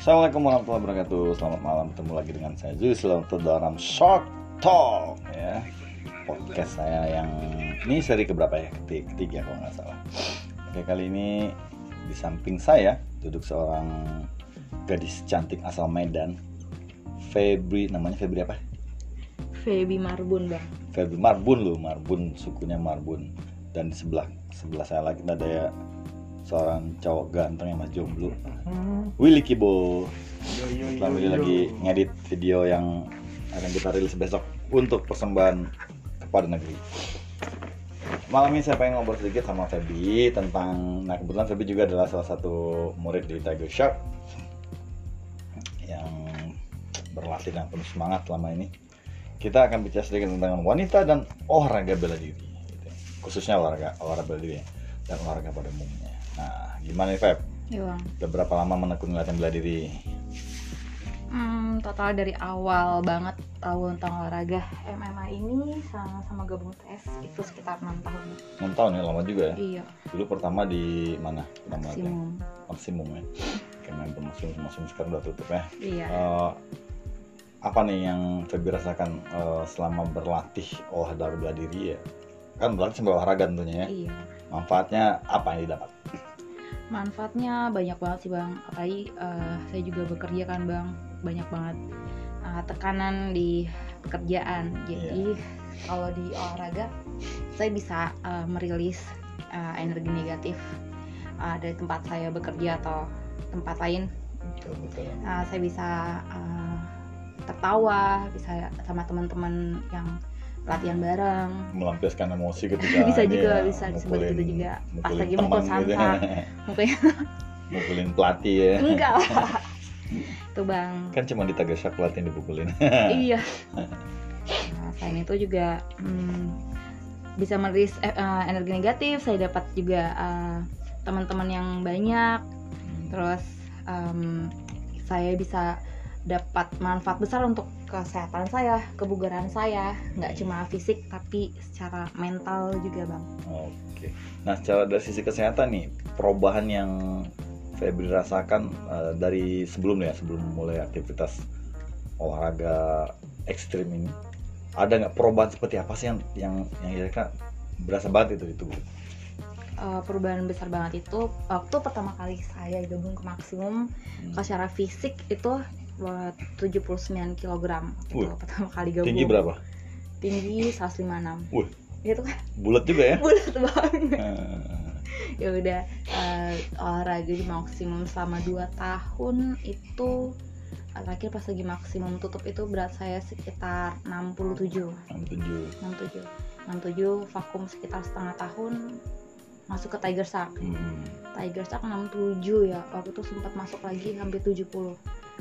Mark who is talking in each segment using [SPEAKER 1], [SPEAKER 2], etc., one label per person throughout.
[SPEAKER 1] Assalamualaikum warahmatullahi wabarakatuh. Selamat malam ketemu lagi dengan saya Zul Selamat dalam Short Talk ya. Podcast saya yang Ini seri keberapa ya? Ketiga, ketiga kalau nggak salah. Oke kali ini Di samping saya Duduk seorang Gadis cantik asal Medan Febri Namanya Febri apa?
[SPEAKER 2] Feby Marbun bang.
[SPEAKER 1] Febri Marbun loh Marbun sukunya Marbun. Dan di sebelah Sebelah saya lagi ada ya seorang cowok ganteng yang masih jomblo. Willy Kibo. Selama ini lagi ngedit video yang akan kita rilis besok untuk persembahan kepada negeri. Malam ini saya pengen ngobrol sedikit sama Feby tentang Nah kebetulan Feby juga adalah salah satu murid di Tiger Shark Yang berlatih dan penuh semangat selama ini. Kita akan bicara sedikit tentang wanita dan olahraga bela diri gitu. Ya. Khususnya olahraga, olahraga bela diri dan olahraga pada umumnya Nah gimana nih Feb?
[SPEAKER 2] Iya
[SPEAKER 1] Udah berapa lama menekuni latihan bela diri?
[SPEAKER 2] hmm, Total dari awal banget tahu tentang olahraga MMA ini sama, sama gabung TS itu sekitar 6 tahun
[SPEAKER 1] 6 tahun ya lama juga ya.
[SPEAKER 2] Iya
[SPEAKER 1] Dulu pertama di mana? Pertama latihan?
[SPEAKER 2] maksimum
[SPEAKER 1] maksimum ya. Karena maksimum maksimum sekarang udah tutup ya.
[SPEAKER 2] Iya
[SPEAKER 1] Eh, apa nih yang Feby rasakan eh, selama berlatih olahraga bela diri ya? Kan berlatih sambil olahraga tentunya ya.
[SPEAKER 2] Iya
[SPEAKER 1] Manfaatnya apa yang didapat?
[SPEAKER 2] Manfaatnya banyak banget sih bang. Apalagi eh, saya juga bekerja kan bang. Banyak banget eh, tekanan di pekerjaan. Jadi kalau di olahraga Saya bisa eh, merilis eh, energi negatif eh, Dari tempat saya bekerja atau tempat lain.
[SPEAKER 1] Betul, betul.
[SPEAKER 2] Uh, saya bisa uh, tertawa bisa sama teman-teman yang latihan bareng
[SPEAKER 1] Melampiaskan emosi ketika
[SPEAKER 2] Bisa juga,
[SPEAKER 1] ya,
[SPEAKER 2] bisa disebut gitu juga. Pas lagi mukul
[SPEAKER 1] gitu
[SPEAKER 2] sangka.
[SPEAKER 1] ya.
[SPEAKER 2] mungkin
[SPEAKER 1] mukulin pelatih ya.
[SPEAKER 2] enggak lah itu bang
[SPEAKER 1] Kan cuma di Shark pelatih dipukulin.
[SPEAKER 2] iya nah, selain itu juga hmm, bisa merilis eh, uh, energi negatif saya dapat juga uh, teman-teman yang banyak terus em, saya bisa dapat manfaat besar untuk kesehatan saya kebugaran saya nggak cuma fisik tapi secara mental juga bang
[SPEAKER 1] Oke. Nah, secara dari sisi kesehatan nih, perubahan yang Febri rasakan eh, dari sebelumnya, sebelum mulai aktivitas olahraga ekstrim ini, ada nggak perubahan seperti apa sih yang yang yang kira-kira berasa banget itu di tubuh?
[SPEAKER 2] Eh, perubahan besar banget itu waktu pertama kali saya gabung ke maksimum
[SPEAKER 1] Hmm.
[SPEAKER 2] kalau secara fisik itu 79 kg
[SPEAKER 1] Wih,
[SPEAKER 2] waktu pertama kali gabung.
[SPEAKER 1] Tinggi berapa?
[SPEAKER 2] tinggi 156
[SPEAKER 1] Wih.
[SPEAKER 2] itu kan?
[SPEAKER 1] Bulat juga ya?
[SPEAKER 2] bulat banget.
[SPEAKER 1] Eh,
[SPEAKER 2] ya udah eh, olahraga di maksimum selama 2 tahun itu terakhir pas lagi maksimum tutup itu berat saya sekitar 67
[SPEAKER 1] 67.
[SPEAKER 2] 67 67 vakum sekitar setengah tahun masuk ke Tiger Shark.
[SPEAKER 1] Hmm.
[SPEAKER 2] Tiger Shark 67 ya waktu itu sempat masuk lagi hampir 70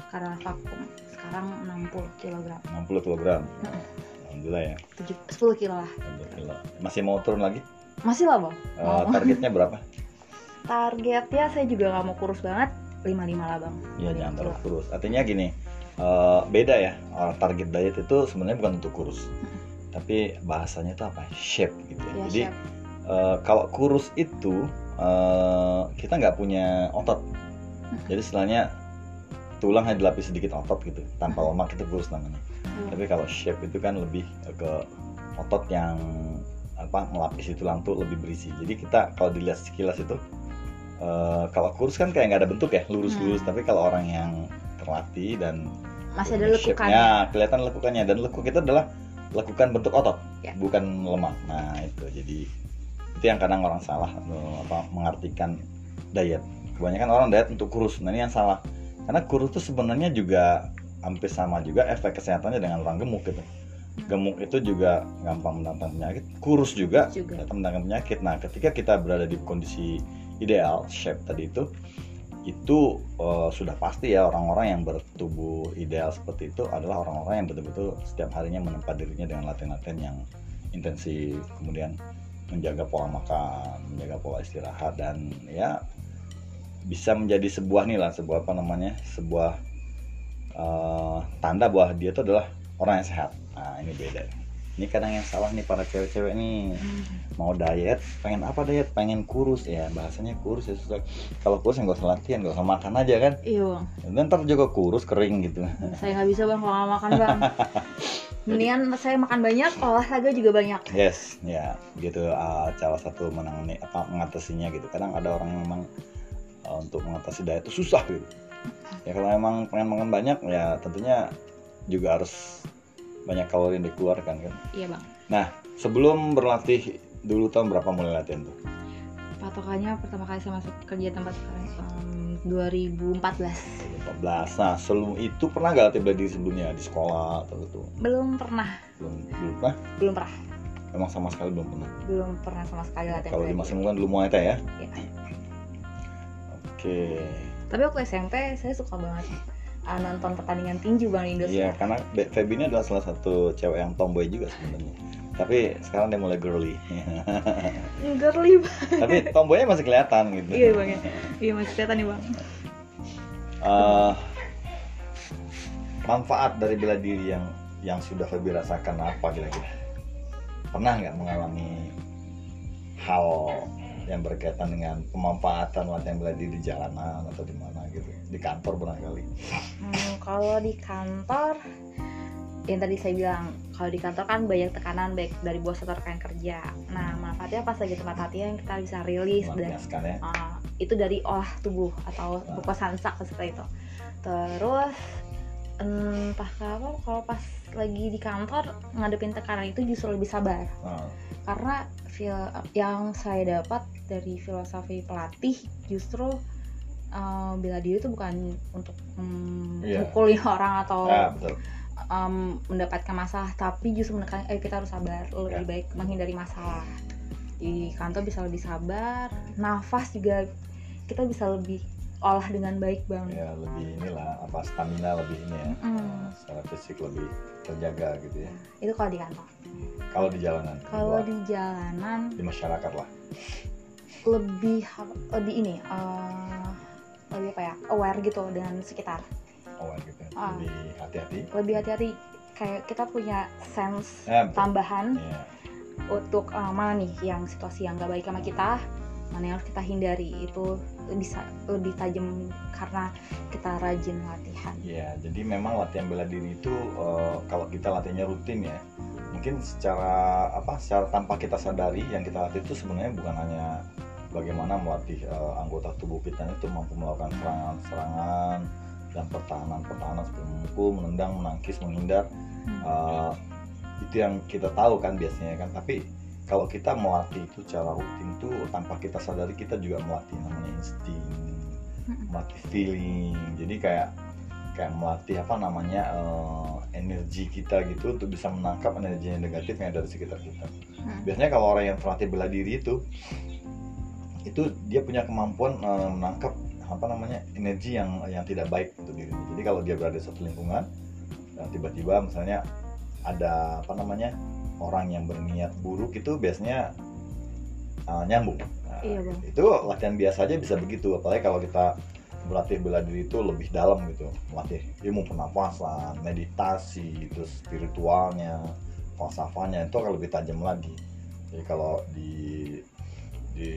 [SPEAKER 2] karena vakum sekarang 60 kg
[SPEAKER 1] 60 kg. Alhamdulillah ya.
[SPEAKER 2] 10 kilo lah
[SPEAKER 1] 60 kilo. Masih mau turun lagi?
[SPEAKER 2] masih lah bang
[SPEAKER 1] Eh,
[SPEAKER 2] Mau.
[SPEAKER 1] targetnya berapa?
[SPEAKER 2] targetnya saya juga nggak mau kurus banget 55 lah bang
[SPEAKER 1] Iya
[SPEAKER 2] 55
[SPEAKER 1] jangan terlalu kurus. Artinya gini, eh, beda ya. Orang target diet itu sebenarnya bukan untuk kurus, tapi bahasanya itu apa? Shape gitu. ya.
[SPEAKER 2] ya
[SPEAKER 1] Jadi
[SPEAKER 2] chef
[SPEAKER 1] eh, kalau kurus itu eh, kita nggak punya otot. Jadi istilahnya tulang hanya dilapis sedikit otot gitu, tanpa lemak itu kurus namanya.
[SPEAKER 2] Hmm.
[SPEAKER 1] Tapi kalau shape itu kan lebih ke otot yang apa melapisi tulang tuh lebih berisi. Jadi kita kalau dilihat sekilas itu eh, kalau kurus kan kayak nggak ada bentuk ya, lurus-lurus.
[SPEAKER 2] Hmm.
[SPEAKER 1] Tapi kalau orang yang terlatih dan
[SPEAKER 2] masih ada lekukannya
[SPEAKER 1] shape-nya, kelihatan lekukannya dan lekuk itu adalah lekukan bentuk otot,
[SPEAKER 2] Ya.
[SPEAKER 1] bukan lemak. Nah itu jadi itu yang kadang orang salah eh, apa mengartikan diet. Kebanyakan orang diet untuk kurus. Nah ini yang salah. Karena kurus itu sebenarnya juga hampir sama juga efek kesehatannya dengan orang gemuk gitu. Gemuk itu juga gampang mendatangkan penyakit, kurus juga
[SPEAKER 2] juga
[SPEAKER 1] datang mendatangkan penyakit. Nah, ketika kita berada di kondisi ideal, shape tadi itu, itu eh, sudah pasti ya orang-orang yang bertubuh ideal seperti itu adalah orang-orang yang betul-betul setiap harinya menempa dirinya dengan latihan-latihan yang intensif, kemudian menjaga pola makan, menjaga pola istirahat dan ya bisa menjadi sebuah nih lah, sebuah apa namanya, sebuah eh, tanda bahwa dia itu adalah orang yang sehat. Nah, ini beda. ini kadang yang salah nih para cewek-cewek nih
[SPEAKER 2] Hmm.
[SPEAKER 1] mau diet pengen apa diet pengen kurus ya bahasanya kurus ya susah kalau kurus ya nggak usah latihan nggak usah makan aja kan
[SPEAKER 2] Iya bang,
[SPEAKER 1] dan ntar juga kurus kering gitu
[SPEAKER 2] saya nggak bisa bang kalau makan bang. Mendingan saya makan banyak, olahraga juga banyak.
[SPEAKER 1] yes ya gitu uh, salah satu menangani apa mengatasinya gitu kadang ada orang yang memang uh, untuk mengatasi diet itu susah gitu. Ya kalau emang pengen makan banyak ya tentunya juga harus banyak kalori yang dikeluarkan kan?
[SPEAKER 2] Iya bang.
[SPEAKER 1] sebelum berlatih dulu tahun berapa mulai latihan tuh?
[SPEAKER 2] Patokannya pertama kali saya masuk kerja tempat sekarang em, 2014.
[SPEAKER 1] 14 nah sebelum itu pernah gak latih bela diri sebelumnya? Di sekolah atau itu
[SPEAKER 2] Belum pernah,
[SPEAKER 1] belum belum pernah?
[SPEAKER 2] Belum pernah,
[SPEAKER 1] emang sama sekali belum pernah?
[SPEAKER 2] Belum pernah sama sekali latihan.
[SPEAKER 1] kalau di
[SPEAKER 2] diri.
[SPEAKER 1] kan dulu muay thai ya Oke
[SPEAKER 2] Tapi waktu SMP saya suka banget ah, nonton pertandingan tinju bang di Indosiar.
[SPEAKER 1] Iya, karena Feby ini adalah salah satu cewek yang tomboy juga sebenarnya. Tapi sekarang dia mulai girly.
[SPEAKER 2] Girly bang.
[SPEAKER 1] Tapi tomboynya masih kelihatan gitu.
[SPEAKER 2] Iya bang ya. Iya masih kelihatan nih bang.
[SPEAKER 1] Eh, manfaat dari bela diri yang yang sudah Feby rasakan apa kira-kira? Pernah nggak mengalami hal yang berkaitan dengan pemanfaatan latihan bela diri di jalanan atau di mana gitu di kantor barangkali
[SPEAKER 2] Hmm, kalau di kantor yang tadi saya bilang kalau di kantor kan banyak tekanan baik dari bos atau rekan kerja. Nah manfaatnya pas lagi tempat latihan kita bisa rilis dan
[SPEAKER 1] ya
[SPEAKER 2] Ah, itu dari olah tubuh atau
[SPEAKER 1] Ah.
[SPEAKER 2] buku sansak seperti itu. Terus entah kenapa kalau pas lagi di kantor ngadepin tekanan itu justru lebih sabar
[SPEAKER 1] Nah,
[SPEAKER 2] karena fil- yang saya dapat dari filosofi pelatih justru eh, bela diri itu bukan untuk
[SPEAKER 1] Iya.
[SPEAKER 2] mukulin orang atau
[SPEAKER 1] ya betul
[SPEAKER 2] em, mendapatkan masalah tapi justru menekan eh kita harus sabar lebih
[SPEAKER 1] Ya.
[SPEAKER 2] baik menghindari masalah di kantor bisa lebih sabar nafas juga kita bisa lebih olah dengan baik bang
[SPEAKER 1] ya lebih inilah apa stamina lebih ini ya
[SPEAKER 2] Mm.
[SPEAKER 1] secara fisik lebih terjaga gitu ya
[SPEAKER 2] itu kalau di kantor
[SPEAKER 1] kalau di jalanan
[SPEAKER 2] kalau di jalanan
[SPEAKER 1] di masyarakat lah
[SPEAKER 2] lebih lebih ini eh, lebih apa ya aware gitu dengan sekitar
[SPEAKER 1] oh gitu.
[SPEAKER 2] Ah.
[SPEAKER 1] lebih hati-hati
[SPEAKER 2] lebih hati-hati kayak kita punya sense
[SPEAKER 1] betul.
[SPEAKER 2] tambahan
[SPEAKER 1] Iya.
[SPEAKER 2] untuk uh, mana nih yang situasi yang gak baik sama kita mana yang harus kita hindari itu bisa lebih tajam karena kita rajin latihan
[SPEAKER 1] Iya, jadi memang latihan bela diri itu eh, kalau kita latihannya rutin ya, mungkin secara apa, secara tanpa kita sadari yang kita latih itu sebenarnya bukan hanya bagaimana melatih eh, anggota tubuh kita itu mampu melakukan serangan-serangan dan pertahanan-pertahanan seperti memukul, menendang, menangkis, menghindar.
[SPEAKER 2] Hmm.
[SPEAKER 1] Eh, itu yang kita tahu kan biasanya kan, tapi kalau kita melatih itu secara rutin tuh tanpa kita sadari kita juga melatih namanya insting
[SPEAKER 2] Mm-mm.
[SPEAKER 1] melatih feeling jadi kayak kayak melatih apa namanya eh, energi kita gitu untuk bisa menangkap energi yang negatif yang ada di sekitar kita
[SPEAKER 2] Hmm.
[SPEAKER 1] biasanya kalau orang yang terlatih bela diri itu itu dia punya kemampuan eh, menangkap apa namanya energi yang yang tidak baik untuk dirinya jadi kalau dia berada di satu lingkungan tiba-tiba misalnya ada apa namanya orang yang berniat buruk itu biasanya eh, nyambung Nah,
[SPEAKER 2] Iya, Bang.
[SPEAKER 1] itu latihan biasa aja bisa begitu apalagi kalau kita berlatih bela diri itu lebih dalam gitu melatih ilmu pernapasan meditasi terus spiritualnya falsafahnya itu akan lebih tajam lagi. Jadi kalau di di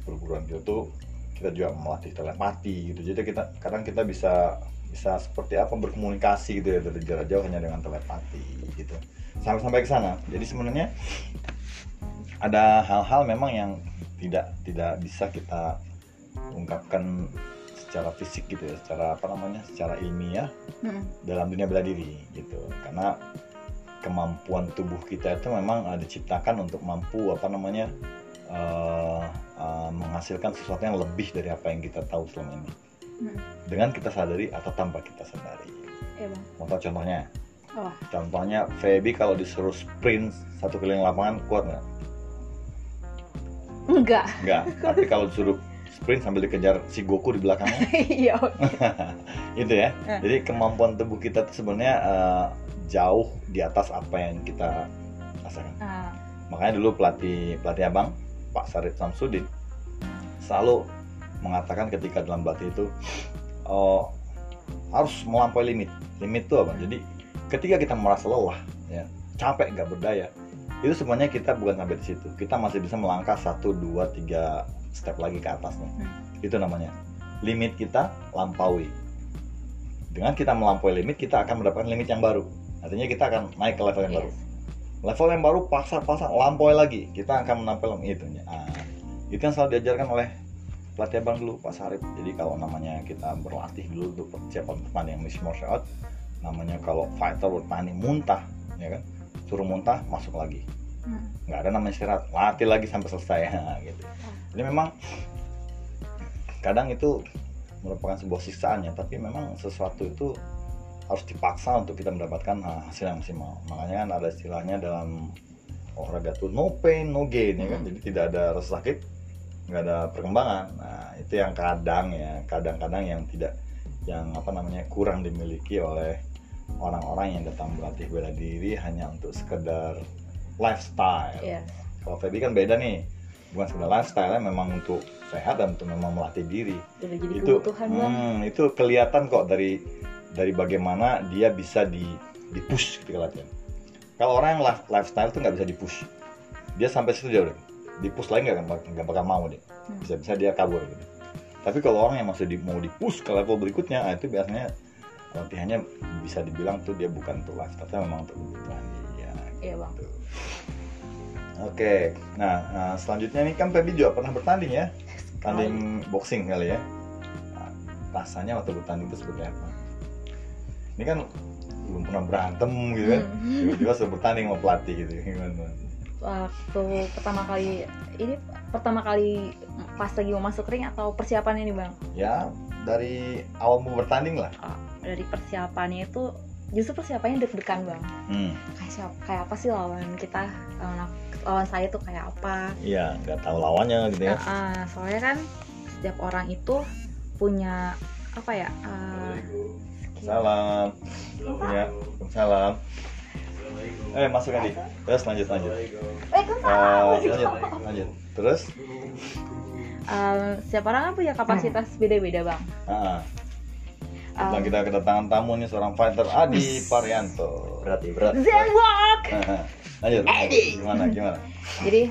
[SPEAKER 1] perguruan kita tuh kita juga melatih telepati gitu. Jadi kita kadang kita bisa bisa seperti apa berkomunikasi gitu ya dari jarak jauh hanya dengan telepati gitu. Sampai sampai ke sana. Jadi sebenarnya ada hal-hal memang yang tidak tidak bisa kita ungkapkan secara fisik gitu ya secara apa namanya secara ilmiah
[SPEAKER 2] Mm-mm.
[SPEAKER 1] dalam dunia bela diri gitu karena kemampuan tubuh kita itu memang uh, diciptakan untuk mampu apa namanya uh, uh, menghasilkan sesuatu yang lebih dari apa yang kita tahu selama ini
[SPEAKER 2] Mm-mm.
[SPEAKER 1] dengan kita sadari atau tanpa kita sadari
[SPEAKER 2] Iya bang.
[SPEAKER 1] contohnya
[SPEAKER 2] Oh.
[SPEAKER 1] contohnya Feby kalau disuruh sprint satu keliling lapangan kuat nggak
[SPEAKER 2] Enggak.
[SPEAKER 1] nggak tapi kalau disuruh sprint sambil dikejar si Goku di belakangnya.
[SPEAKER 2] Iya.
[SPEAKER 1] itu ya. Jadi kemampuan tubuh kita tuh sebenarnya uh, jauh di atas apa yang kita rasakan.
[SPEAKER 2] Ah,
[SPEAKER 1] makanya dulu pelatih pelatih abang Pak Sarip Samsudin selalu mengatakan ketika dalam pelatih itu oh, harus melampaui limit. Limit itu apa? Jadi ketika kita merasa lelah ya capek nggak berdaya itu semuanya kita bukan sampai di situ. Kita masih bisa melangkah satu dua tiga step lagi ke atasnya.
[SPEAKER 2] Hmm.
[SPEAKER 1] itu namanya limit kita lampaui dengan kita melampaui limit kita akan mendapatkan limit yang baru. Artinya kita akan naik ke level yang baru.
[SPEAKER 2] Yes.
[SPEAKER 1] level yang baru paksa-paksa lampaui lagi. Kita akan menampilkan itu ah, itu yang selalu diajarkan oleh pelatih abang dulu Pak Sarip. Jadi kalau namanya kita berlatih dulu untuk persiapan pertandingan mixed martial art namanya kalau fighter bertanding muntah ya kan? Suruh muntah masuk lagi.
[SPEAKER 2] Hmm.
[SPEAKER 1] nggak ada namanya istirahat. Latih lagi sampai selesai. Gitu jadi memang kadang itu merupakan sebuah siksaan ya tapi memang sesuatu itu harus dipaksa untuk kita mendapatkan hasil yang maksimal. Makanya kan ada istilahnya dalam olahraga tuh no pain no gain ya kan? Jadi tidak ada rasa sakit nggak ada perkembangan. Nah itu yang kadang ya kadang-kadang yang tidak yang apa namanya kurang dimiliki oleh orang-orang yang datang berlatih bela diri hanya untuk sekedar lifestyle.
[SPEAKER 2] Yes.
[SPEAKER 1] kalau Feby kan beda nih bukan sekedar lifestyle memang untuk sehat dan untuk memang melatih diri.
[SPEAKER 2] Udah jadi
[SPEAKER 1] itu hmm, itu kelihatan kok dari dari bagaimana dia bisa di di push ketika latihan. Kalau orang yang life- lifestyle tuh nggak bisa di push dia sampai situ dia udah. Di push lagi nggak nggak bakal mau dia.
[SPEAKER 2] Hmm.
[SPEAKER 1] bisa bisa dia kabur gitu. Tapi kalau orang yang masih di, mau di push ke level berikutnya nah, itu biasanya latihannya bisa dibilang tuh dia bukan untuk lifestyle tapi memang untuk kebutuhan dia.
[SPEAKER 2] Iya bang.
[SPEAKER 1] Oke, nah, nah, selanjutnya ini kan Feby juga pernah bertanding ya, tanding boxing kali ya. Nah, rasanya waktu bertanding itu seperti apa? Ini kan belum pernah berantem gitu kan, tiba-tiba sudah bertanding sama pelatih gitu, gimana?
[SPEAKER 2] Waktu pertama kali ini pertama kali pas lagi mau masuk ring atau persiapan ini bang?
[SPEAKER 1] Ya dari awal mau bertanding lah.
[SPEAKER 2] Oh, dari persiapannya itu justru persiapannya deg-degan bang.
[SPEAKER 1] Hmm,
[SPEAKER 2] Kayak kayak apa sih lawan kita? Lawan, lawan saya tuh kayak apa?
[SPEAKER 1] iya, nggak tahu lawannya gitu ya.
[SPEAKER 2] Nah, ah, soalnya kan setiap orang itu punya apa ya? ah,
[SPEAKER 1] Salam, ya, salam. Eh masuk Adi, terus lanjut lanjut.
[SPEAKER 2] Waalaikumsalam.
[SPEAKER 1] Eh, lanjut lanjut. Terus,
[SPEAKER 2] Ah, setiap orang kan punya kapasitas beda-beda bang. Ah,
[SPEAKER 1] Nah, kita kedatangan tamu nih seorang fighter Adi Parianto.
[SPEAKER 3] berat ya berat
[SPEAKER 2] Zenwalk.
[SPEAKER 1] Lanjut. Gimana gimana?
[SPEAKER 2] Jadi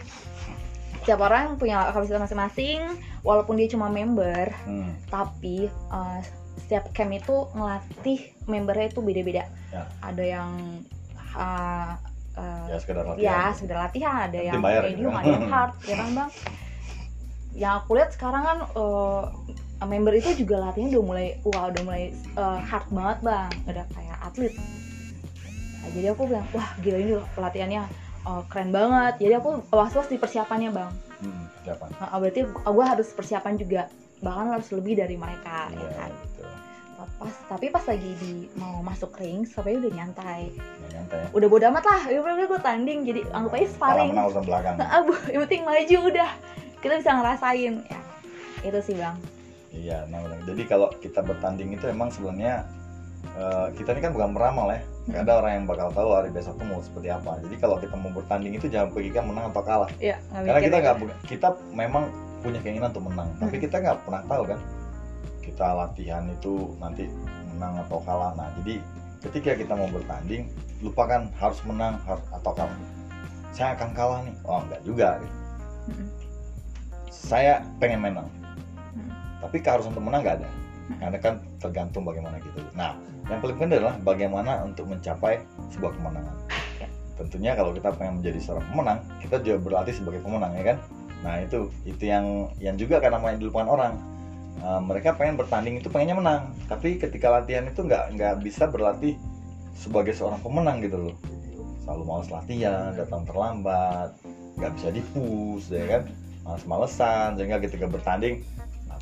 [SPEAKER 2] setiap orang punya kapasitas masing-masing, walaupun dia cuma member,
[SPEAKER 1] Hmm.
[SPEAKER 2] tapi uh, setiap camp itu ngelatih membernya itu beda-beda.
[SPEAKER 1] Ya.
[SPEAKER 2] Ada yang uh, uh,
[SPEAKER 1] Ya sekedar
[SPEAKER 2] ya
[SPEAKER 1] latihan.
[SPEAKER 2] sudah latihan, ada
[SPEAKER 1] Nanti
[SPEAKER 2] yang
[SPEAKER 1] bayar
[SPEAKER 2] medium,
[SPEAKER 1] gitu.
[SPEAKER 2] ada yang hard, ya kan bang? Yang aku lihat sekarang kan uh, member itu juga latihannya udah mulai, wah udah mulai uh, hard banget bang, udah kayak atlet. Nah, jadi aku bilang, wah gila ini latihannya uh, keren banget. Jadi aku was-was di persiapannya bang.
[SPEAKER 1] Hmm, siapa?
[SPEAKER 2] Nah, berarti gue harus persiapan juga, bahkan harus lebih dari mereka, ya
[SPEAKER 1] Iya,
[SPEAKER 2] kan?
[SPEAKER 1] betul.
[SPEAKER 2] Pas, tapi pas lagi di mau masuk ring, sampai udah nyantai
[SPEAKER 1] Nggak nyantai ya.
[SPEAKER 2] udah bodo amat lah ya udah gue tanding jadi anggap aja
[SPEAKER 1] Kalah
[SPEAKER 2] sparring
[SPEAKER 1] belakang.
[SPEAKER 2] Nah, abu yang penting maju udah kita bisa ngerasain ya itu sih bang
[SPEAKER 1] Iya, nah. Jadi kalau kita bertanding itu emang sebenarnya eh, kita ini kan bukan meramal ya. Gak ada orang yang bakal tahu hari besok tuh mau seperti apa. Jadi kalau kita mau bertanding itu jangan pikirkan menang atau kalah.
[SPEAKER 2] ya nggak
[SPEAKER 1] Karena kita nggak kita memang punya keinginan untuk menang, tapi
[SPEAKER 2] Hmm.
[SPEAKER 1] kita nggak pernah tahu kan kita latihan itu nanti menang atau kalah. Nah jadi ketika kita mau bertanding, lupakan harus menang harus atau kalah. Saya akan kalah nih, oh enggak juga. gitu.
[SPEAKER 2] Mm-mm.
[SPEAKER 1] Saya pengen menang,
[SPEAKER 2] Hmm.
[SPEAKER 1] tapi keharusan untuk menang nggak ada. Karena kan tergantung bagaimana kita. Nah yang paling penting adalah bagaimana untuk mencapai sebuah kemenangan.
[SPEAKER 2] Ya.
[SPEAKER 1] Tentunya kalau kita pengen menjadi seorang pemenang, kita juga berlatih sebagai pemenang ya kan. Nah itu itu yang yang juga karena main dilupakan orang. Uh, mereka pengen bertanding itu pengennya menang, tapi ketika latihan itu nggak nggak bisa berlatih sebagai seorang pemenang gitu loh. Selalu malas latihan, datang terlambat, nggak bisa dipus ya kan, males-malesan sehingga ketika bertanding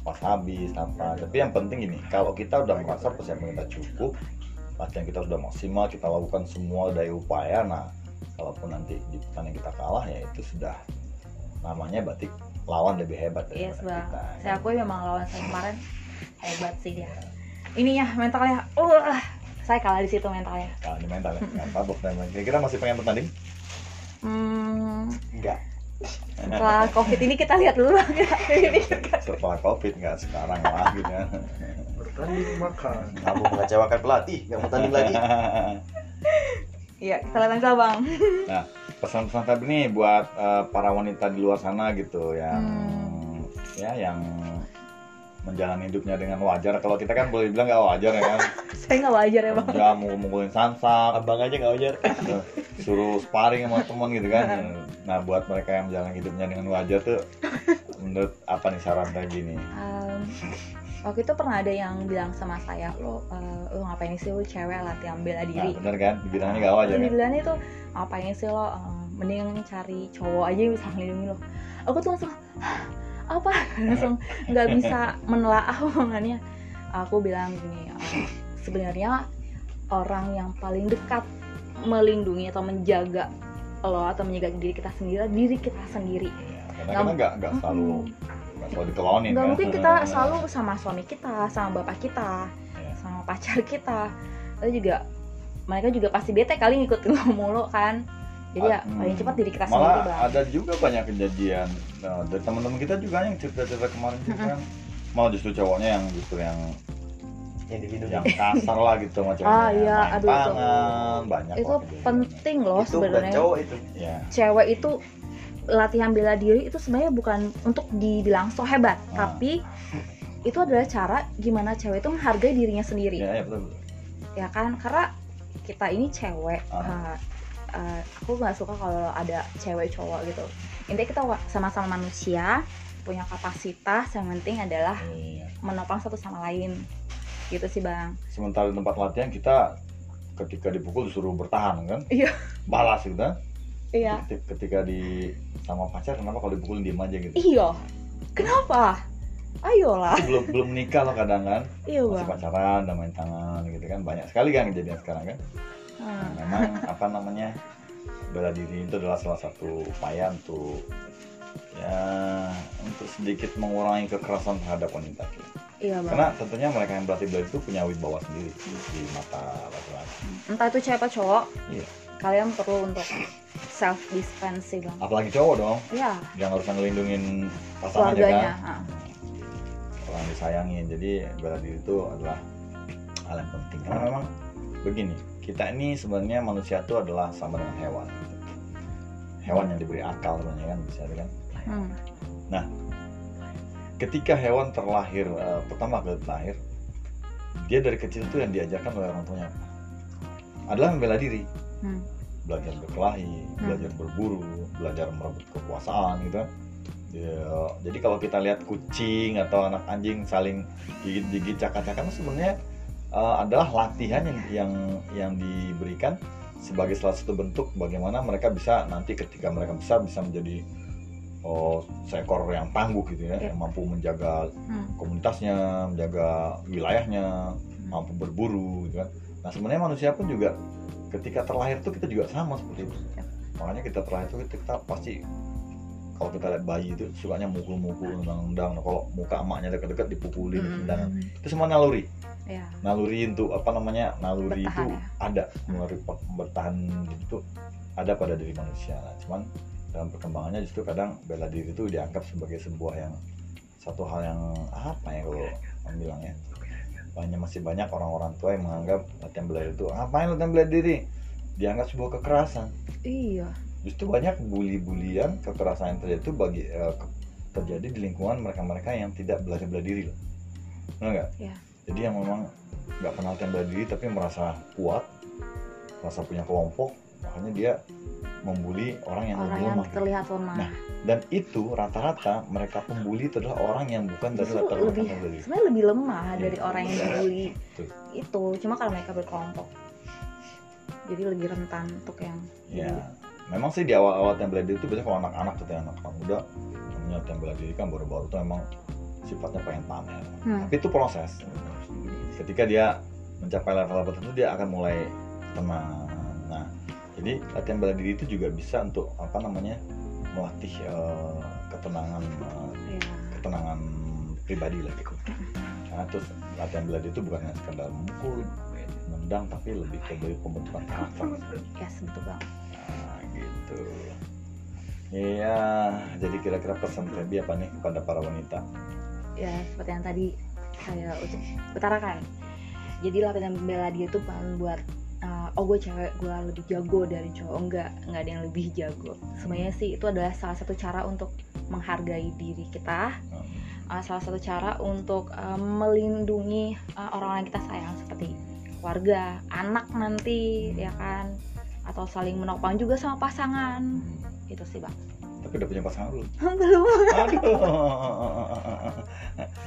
[SPEAKER 1] napas habis apa. Tapi yang penting ini, kalau kita udah merasa persiapan kita cukup, latihan kita sudah maksimal, kita lakukan semua daya upaya, nah kalaupun nanti di pertandingan kita kalah ya itu sudah namanya berarti lawan lebih hebat
[SPEAKER 2] yes
[SPEAKER 1] daripada
[SPEAKER 2] bang
[SPEAKER 1] kita. ya.
[SPEAKER 2] saya akui memang lawan saya kemarin hebat sih dia ininya mentalnya uh saya kalah di situ mentalnya
[SPEAKER 1] Kalah di mental ya, nggak mabuk dan kira-kira masih pengen bertanding?
[SPEAKER 2] hmm,
[SPEAKER 1] Enggak.
[SPEAKER 2] Setelah covid ini kita lihat dulu lah ini
[SPEAKER 1] Setelah covid nggak sekarang lah gitu kan.
[SPEAKER 3] bertanding makan
[SPEAKER 1] Kamu mengecewakan pelatih, nggak mau tanding lagi.
[SPEAKER 2] Iya, kita lihat aja bang.
[SPEAKER 1] Nah, pesan-pesan Feb nih buat uh, para wanita di luar sana gitu yang
[SPEAKER 2] Hmm.
[SPEAKER 1] ya yang menjalani hidupnya dengan wajar. Kalau kita kan boleh bilang nggak wajar ya kan,
[SPEAKER 2] Saya nggak wajar ya bang.
[SPEAKER 1] kerja mau mukulin sansak,
[SPEAKER 3] abang aja nggak wajar
[SPEAKER 1] suruh sparring sama temen gitu kan. Nah, buat mereka yang menjalani hidupnya dengan wajar tuh, menurut apa nih saran kayak gini?
[SPEAKER 2] Em, waktu itu pernah ada yang bilang sama saya, lo, eh, lo ngapain sih lo cewek latihan bela
[SPEAKER 1] Nah,
[SPEAKER 2] diri?
[SPEAKER 1] bener kan? Dibilangnya nggak wajar kan?
[SPEAKER 2] Dibilangnya itu ngapain sih lo? eh, mending cari cowok aja yang bisa ngelindungi lo. Aku tuh langsung "Hah, apa? langsung nggak bisa menelaah omongannya. Aku bilang gini, eh, sebenarnya orang yang paling dekat melindungi atau menjaga lo atau menjaga diri kita sendiri diri kita sendiri.
[SPEAKER 1] Karena kita nggak nggak selalu nggak selalu dikelonin
[SPEAKER 2] nggak
[SPEAKER 1] kan?
[SPEAKER 2] mungkin kita selalu sama suami kita sama bapak kita
[SPEAKER 1] Iya.
[SPEAKER 2] sama pacar kita lalu juga mereka juga pasti bete kali ngikutin lo mulu kan jadi ya
[SPEAKER 1] Hmm.
[SPEAKER 2] paling cepat diri kita sendiri
[SPEAKER 1] malah
[SPEAKER 2] bang.
[SPEAKER 1] ada juga banyak kejadian. Nah, dari teman-teman kita juga yang cerita-cerita kemarin juga kan. Malah justru cowoknya yang justru yang
[SPEAKER 3] yang
[SPEAKER 1] yang kasar lah gitu sama ceweknya
[SPEAKER 2] Ah, iya, aduh, itu-
[SPEAKER 1] tangan banyak
[SPEAKER 2] itu
[SPEAKER 1] kok kejadian.
[SPEAKER 2] penting loh
[SPEAKER 3] itu bukan
[SPEAKER 2] sebenarnya.
[SPEAKER 3] cowok itu.
[SPEAKER 1] Ya
[SPEAKER 2] cewek itu latihan bela diri itu sebenarnya bukan untuk dibilang so hebat
[SPEAKER 1] Ah.
[SPEAKER 2] tapi itu adalah cara gimana cewek itu menghargai dirinya sendiri.
[SPEAKER 1] Ya, ya betul, betul.
[SPEAKER 2] ya kan? Karena kita ini cewek
[SPEAKER 1] Ah.
[SPEAKER 2] uh, uh, aku nggak suka kalau ada cewek cowok gitu. Intinya kita sama-sama manusia punya kapasitas yang penting adalah
[SPEAKER 1] Iya.
[SPEAKER 2] menopang satu sama lain. Gitu sih bang.
[SPEAKER 1] Sementara di tempat latihan kita ketika dipukul disuruh bertahan kan?
[SPEAKER 2] Iya.
[SPEAKER 1] balas gitu kan?
[SPEAKER 2] Iya.
[SPEAKER 1] Ketik- ketika di sama pacar kenapa kalau dipukulin diem aja gitu?
[SPEAKER 2] Iya. Kenapa? Ayolah.
[SPEAKER 1] Belum belum nikah loh kadang kan?
[SPEAKER 2] Iya
[SPEAKER 1] masih
[SPEAKER 2] bang.
[SPEAKER 1] pacaran dan main tangan gitu kan? Banyak sekali kan kejadian sekarang kan
[SPEAKER 2] Hmm.
[SPEAKER 1] memang apa namanya bela diri itu adalah salah satu upaya untuk ya untuk sedikit mengurangi kekerasan terhadap wanita
[SPEAKER 2] iya bang
[SPEAKER 1] Karena tentunya mereka yang berlatih bela itu punya wibawa sendiri di mata laki-laki.
[SPEAKER 2] entah itu cewek atau cowok
[SPEAKER 1] Iya.
[SPEAKER 2] kalian perlu untuk self defense sih bang
[SPEAKER 1] Apalagi cowok dong,
[SPEAKER 2] iya
[SPEAKER 1] yang harus ngelindungin pasangannya
[SPEAKER 2] keluarganya
[SPEAKER 1] kan,
[SPEAKER 2] ah.
[SPEAKER 1] orang disayangin. Jadi bela diri itu adalah hal yang penting. Karena memang begini, kita ini sebenarnya manusia itu adalah sama dengan hewan. Hewan yang diberi akal sebenarnya kan bisa kan.
[SPEAKER 2] Hmm.
[SPEAKER 1] ketika hewan terlahir eh, pertama kali terlahir dia dari kecil tuh yang diajarkan oleh orang tuanya adalah membela diri
[SPEAKER 2] Hmm.
[SPEAKER 1] belajar berkelahi belajar berburu belajar merebut kekuasaan gitu kan Ya, jadi kalau kita lihat kucing atau anak anjing saling gigit-gigit cakar-cakar sebenarnya eh, adalah latihan yang yang yang diberikan sebagai salah satu bentuk bagaimana mereka bisa nanti ketika mereka besar bisa menjadi oh, seekor yang tangguh gitu ya,
[SPEAKER 2] Iya.
[SPEAKER 1] yang mampu menjaga
[SPEAKER 2] Hmm.
[SPEAKER 1] komunitasnya, menjaga wilayahnya, mampu berburu gitu kan. Nah, sebenarnya manusia pun juga ketika terlahir tuh kita juga sama seperti itu.
[SPEAKER 2] Ya.
[SPEAKER 1] Makanya kita terlahir tuh kita, kita pasti kalau kita lihat bayi itu sukanya mukul-mukul nendang-nendang. Nah, kalau muka emaknya dekat-dekat dipukulin,
[SPEAKER 2] Hmm.
[SPEAKER 1] tendangan. Itu semua naluri.
[SPEAKER 2] Ya
[SPEAKER 1] Naluri untuk apa namanya? Naluri
[SPEAKER 2] Bertahan,
[SPEAKER 1] itu
[SPEAKER 2] ya.
[SPEAKER 1] ada. Naluri bertahan itu ada pada diri manusia. Nah, cuman dalam perkembangannya justru kadang bela diri itu dianggap sebagai sebuah yang satu hal yang apa ya kalau orang bilang ya banyak masih banyak orang-orang tua yang menganggap latihan bela diri itu ngapain latihan bela diri dianggap sebuah kekerasan
[SPEAKER 2] iya
[SPEAKER 1] justru banyak bully-bulian kekerasan yang terjadi itu bagi eh, terjadi di lingkungan mereka-mereka yang tidak belajar bela diri loh Benar nggak? Jadi yang memang nggak latihan bela diri tapi merasa kuat merasa punya kelompok makanya dia membuli orang yang
[SPEAKER 2] orang
[SPEAKER 1] lebih
[SPEAKER 2] yang
[SPEAKER 1] lemah
[SPEAKER 2] terlihat lemah
[SPEAKER 1] Nah, dan itu rata-rata mereka pembuli itu adalah orang yang bukan dari latar belakang
[SPEAKER 2] lebih- sebenarnya lebih lemah
[SPEAKER 1] Iya.
[SPEAKER 2] dari orang yang dibully
[SPEAKER 1] Betul.
[SPEAKER 2] itu cuma kalau mereka berkelompok jadi lebih rentan untuk yang
[SPEAKER 1] Ya,
[SPEAKER 2] dibully.
[SPEAKER 1] memang sih di awal-awal latihan bela diri itu biasanya kalau anak-anak gitu ya, anak-anak muda namanya latihan bela diri kan baru-baru itu memang sifatnya pengen pamer.
[SPEAKER 2] Hmm.
[SPEAKER 1] Tapi itu proses. Ketika dia mencapai level tertentu dia akan mulai tenang. Nah, jadi latihan bela diri itu juga bisa untuk apa namanya melatih eh, ketenangan eh,
[SPEAKER 2] Iya.
[SPEAKER 1] ketenangan pribadi lah gitu. Karena terus latihan bela diri itu bukan hanya sekedar memukul, nendang, tapi lebih ke dari pembentukan karakter.
[SPEAKER 2] yes betul banget
[SPEAKER 1] Nah, gitu. Iya, jadi kira-kira pesan Febi apa nih kepada para wanita?
[SPEAKER 2] ya seperti yang tadi saya utarakan jadi latihan bela diri itu bukan buat uh, oh gue cewek gue lebih jago dari cowok. Enggak enggak ada yang lebih jago. Sebenarnya sih itu adalah salah satu cara untuk menghargai diri kita. Uh, salah satu cara untuk uh, melindungi uh, orang yang kita sayang. Seperti keluarga anak nanti ya kan? Atau saling menopang juga sama pasangan. Itu sih bang
[SPEAKER 1] tapi udah punya pasangan belum?
[SPEAKER 2] Belum.
[SPEAKER 1] Aduh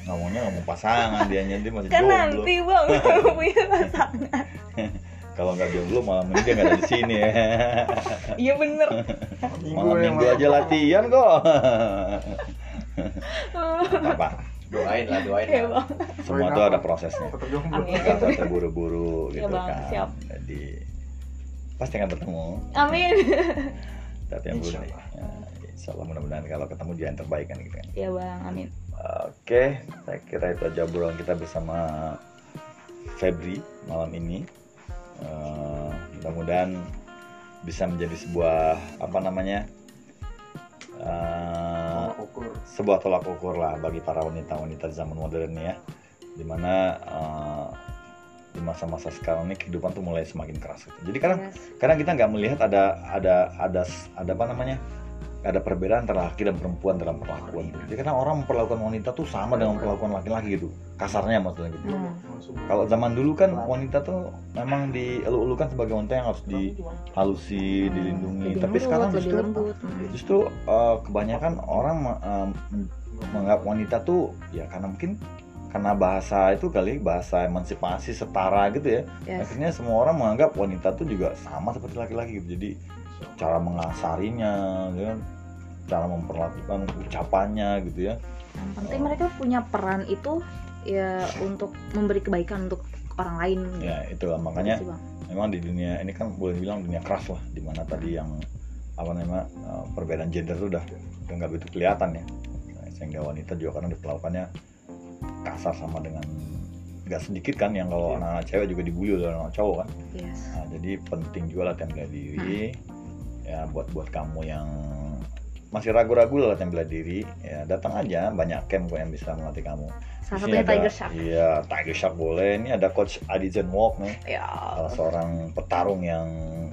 [SPEAKER 1] ngomongnya ngomong pasangan dia dia masih
[SPEAKER 2] kan
[SPEAKER 1] jomblo.
[SPEAKER 2] nanti bang punya pasangan.
[SPEAKER 1] Kalau nggak jomblo malam ini dia nggak ada di sini. Ya
[SPEAKER 2] iya bener.
[SPEAKER 1] Malam minggu aja latihan kok. Apa?
[SPEAKER 3] Doain lah, doain
[SPEAKER 2] ya
[SPEAKER 3] lah.
[SPEAKER 2] bang
[SPEAKER 1] semua tuh ada prosesnya. Nggak usah terburu-buru
[SPEAKER 2] Iya,
[SPEAKER 1] gitu
[SPEAKER 2] Bang.
[SPEAKER 1] kan.
[SPEAKER 2] Siap.
[SPEAKER 1] jadi pasti akan bertemu.
[SPEAKER 2] Amin.
[SPEAKER 1] Tapi yang belum ya, insya Allah mudah-mudahan kalau ketemu dia yang terbaik kan gitu kan
[SPEAKER 2] ya bang amin
[SPEAKER 1] Oke, saya kira itu aja obrolan kita bersama Febri malam ini. Eh, mudah-mudahan bisa menjadi sebuah apa namanya eh,
[SPEAKER 3] Tolak ukur.
[SPEAKER 1] sebuah tolak ukur lah bagi para wanita-wanita zaman modern ini ya, di mana eh, di masa-masa sekarang ini kehidupan tuh mulai semakin keras. Gitu. Jadi kadang
[SPEAKER 2] Yes.
[SPEAKER 1] kadang kita nggak melihat ada ada ada ada apa namanya ada perbedaan antara laki dan perempuan dalam perlakuan. Tuh. Jadi kadang orang memperlakukan wanita tuh sama dengan perlakuan laki-laki gitu, kasarnya maksudnya gitu.
[SPEAKER 2] Hmm.
[SPEAKER 1] Kalau zaman dulu kan wanita tuh memang dielu-elukan sebagai wanita yang harus dihalusi, dilindungi.
[SPEAKER 2] lebih
[SPEAKER 1] Tapi
[SPEAKER 2] lembut,
[SPEAKER 1] sekarang justru
[SPEAKER 2] lembut.
[SPEAKER 1] Justru uh, kebanyakan orang um, menganggap wanita tuh ya karena mungkin karena bahasa itu kali bahasa emansipasi setara gitu ya.
[SPEAKER 2] Yes.
[SPEAKER 1] akhirnya semua orang menganggap wanita tuh juga sama seperti laki-laki gitu. Jadi cara mengasarinya gitu kan cara memperlakukan ucapannya gitu ya.
[SPEAKER 2] Yang penting mereka punya peran itu ya untuk memberi kebaikan untuk orang lain. Gitu
[SPEAKER 1] ya itu lah makanya
[SPEAKER 2] Bang.
[SPEAKER 1] memang di dunia ini kan boleh dibilang dunia keras lah di mana tadi yang apa namanya uh, perbedaan gender tuh udah nggak begitu kelihatan ya. Sehingga wanita juga kadang diperlakukannya kasar sama dengan nggak sedikit kan yang kalau anak-anak cewek juga dibully oleh anak cowok kan.
[SPEAKER 2] Yes.
[SPEAKER 1] Nah, jadi penting juga latihan bela diri ya buat buat kamu yang masih ragu-ragu lah latihan bela diri ya datang aja banyak camp kok yang bisa melatih kamu.
[SPEAKER 2] salah satunya
[SPEAKER 1] ada-
[SPEAKER 2] Tiger Shark
[SPEAKER 1] Iya Tiger Shark boleh. Ini ada coach Adi Zen Walk nih
[SPEAKER 2] ya
[SPEAKER 1] salah seorang petarung yang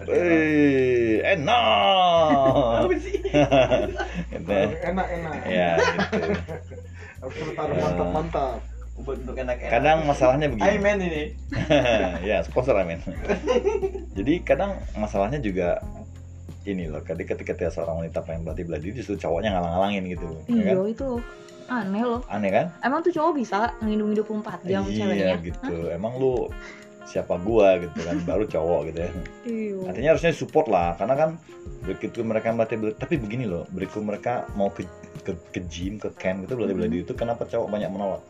[SPEAKER 1] eh enak.
[SPEAKER 3] sih?
[SPEAKER 1] gitu ya.
[SPEAKER 3] Enak-enak.
[SPEAKER 1] Ya, gitu. Ya.
[SPEAKER 3] mantap-mantap. Buat untuk enak-enak.
[SPEAKER 1] Kadang masalahnya begini.
[SPEAKER 3] Aiman ini.
[SPEAKER 1] ya sponsor amin jadi kadang masalahnya juga ini loh ketika ketika seorang wanita pengen berlatih bela diri justru cowoknya ngalang-ngalangin gitu ya
[SPEAKER 2] iya
[SPEAKER 1] kan?
[SPEAKER 2] itu aneh loh.
[SPEAKER 1] Aneh kan?
[SPEAKER 2] Emang tuh cowok bisa ngindung 24 jam ceweknya?
[SPEAKER 1] Iya gitu. Emang lu siapa gua gitu kan? Baru cowok gitu ya.
[SPEAKER 2] Iya.
[SPEAKER 1] Artinya harusnya support lah karena kan begitu mereka melatih bela tapi begini loh begitu mereka mau ke ke, ke gym ke camp gitu berlatih bela
[SPEAKER 2] Mhm.
[SPEAKER 1] diri itu kenapa cowok banyak menolak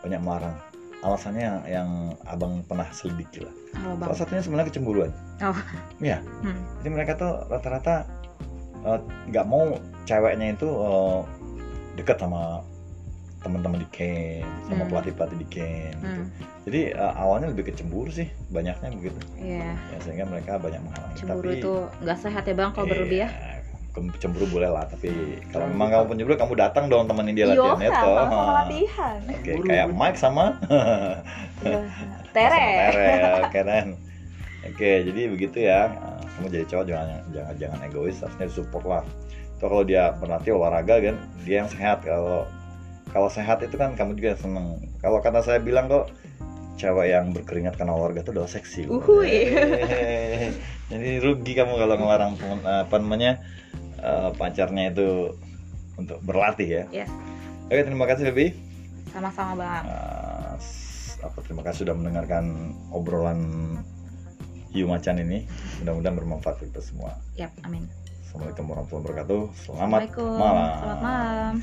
[SPEAKER 1] banyak melarang alasannya yang, yang abang pernah selidiki lah
[SPEAKER 2] bang
[SPEAKER 1] salah satunya sebenarnya kecemburuan
[SPEAKER 2] Oh.
[SPEAKER 1] Iya.
[SPEAKER 2] Hmm.
[SPEAKER 1] jadi mereka tuh rata-rata eh, nggak mau ceweknya itu eh, dekat sama teman-teman di camp sama
[SPEAKER 2] Hmm.
[SPEAKER 1] pelatih-pelatih di camp gitu.
[SPEAKER 2] Hmm.
[SPEAKER 1] jadi eh, awalnya lebih kecemburu sih banyaknya begitu
[SPEAKER 2] Iya,
[SPEAKER 1] ya sehingga mereka banyak menghalangi
[SPEAKER 2] cemburu
[SPEAKER 1] tapi
[SPEAKER 2] itu nggak sehat ya bang kalau berlebih ya.
[SPEAKER 1] Cemburu boleh lah tapi kalau memang kamu pencemburu kamu datang dong temenin dia
[SPEAKER 2] Iya,
[SPEAKER 1] latihan itu
[SPEAKER 2] latihan.
[SPEAKER 1] oke
[SPEAKER 3] Buru,
[SPEAKER 1] kayak
[SPEAKER 3] buru.
[SPEAKER 1] Mike sama
[SPEAKER 2] Iya. Tere.
[SPEAKER 1] sama Tere oke kan oke jadi begitu ya kamu jadi cowok jangan jangan jangan egois harusnya support lah itu kalau dia berlatih olahraga kan dia yang sehat kalau kalau sehat itu kan kamu juga seneng kalau kata saya bilang kok cewek yang berkeringat karena olahraga itu udah seksi
[SPEAKER 2] Uhuy.
[SPEAKER 1] Jadi rugi kamu kalau ngelarang temen- apa namanya uh, pacarnya itu untuk berlatih ya.
[SPEAKER 2] Yes.
[SPEAKER 1] Oke terima kasih Feby.
[SPEAKER 2] Sama-sama bang.
[SPEAKER 1] Eh, uh, apa terima kasih sudah mendengarkan obrolan hiu macan ini. Mudah-mudahan bermanfaat untuk semua.
[SPEAKER 2] Yap, amin.
[SPEAKER 1] Assalamualaikum warahmatullahi wabarakatuh. Selamat malam.
[SPEAKER 2] Selamat malam.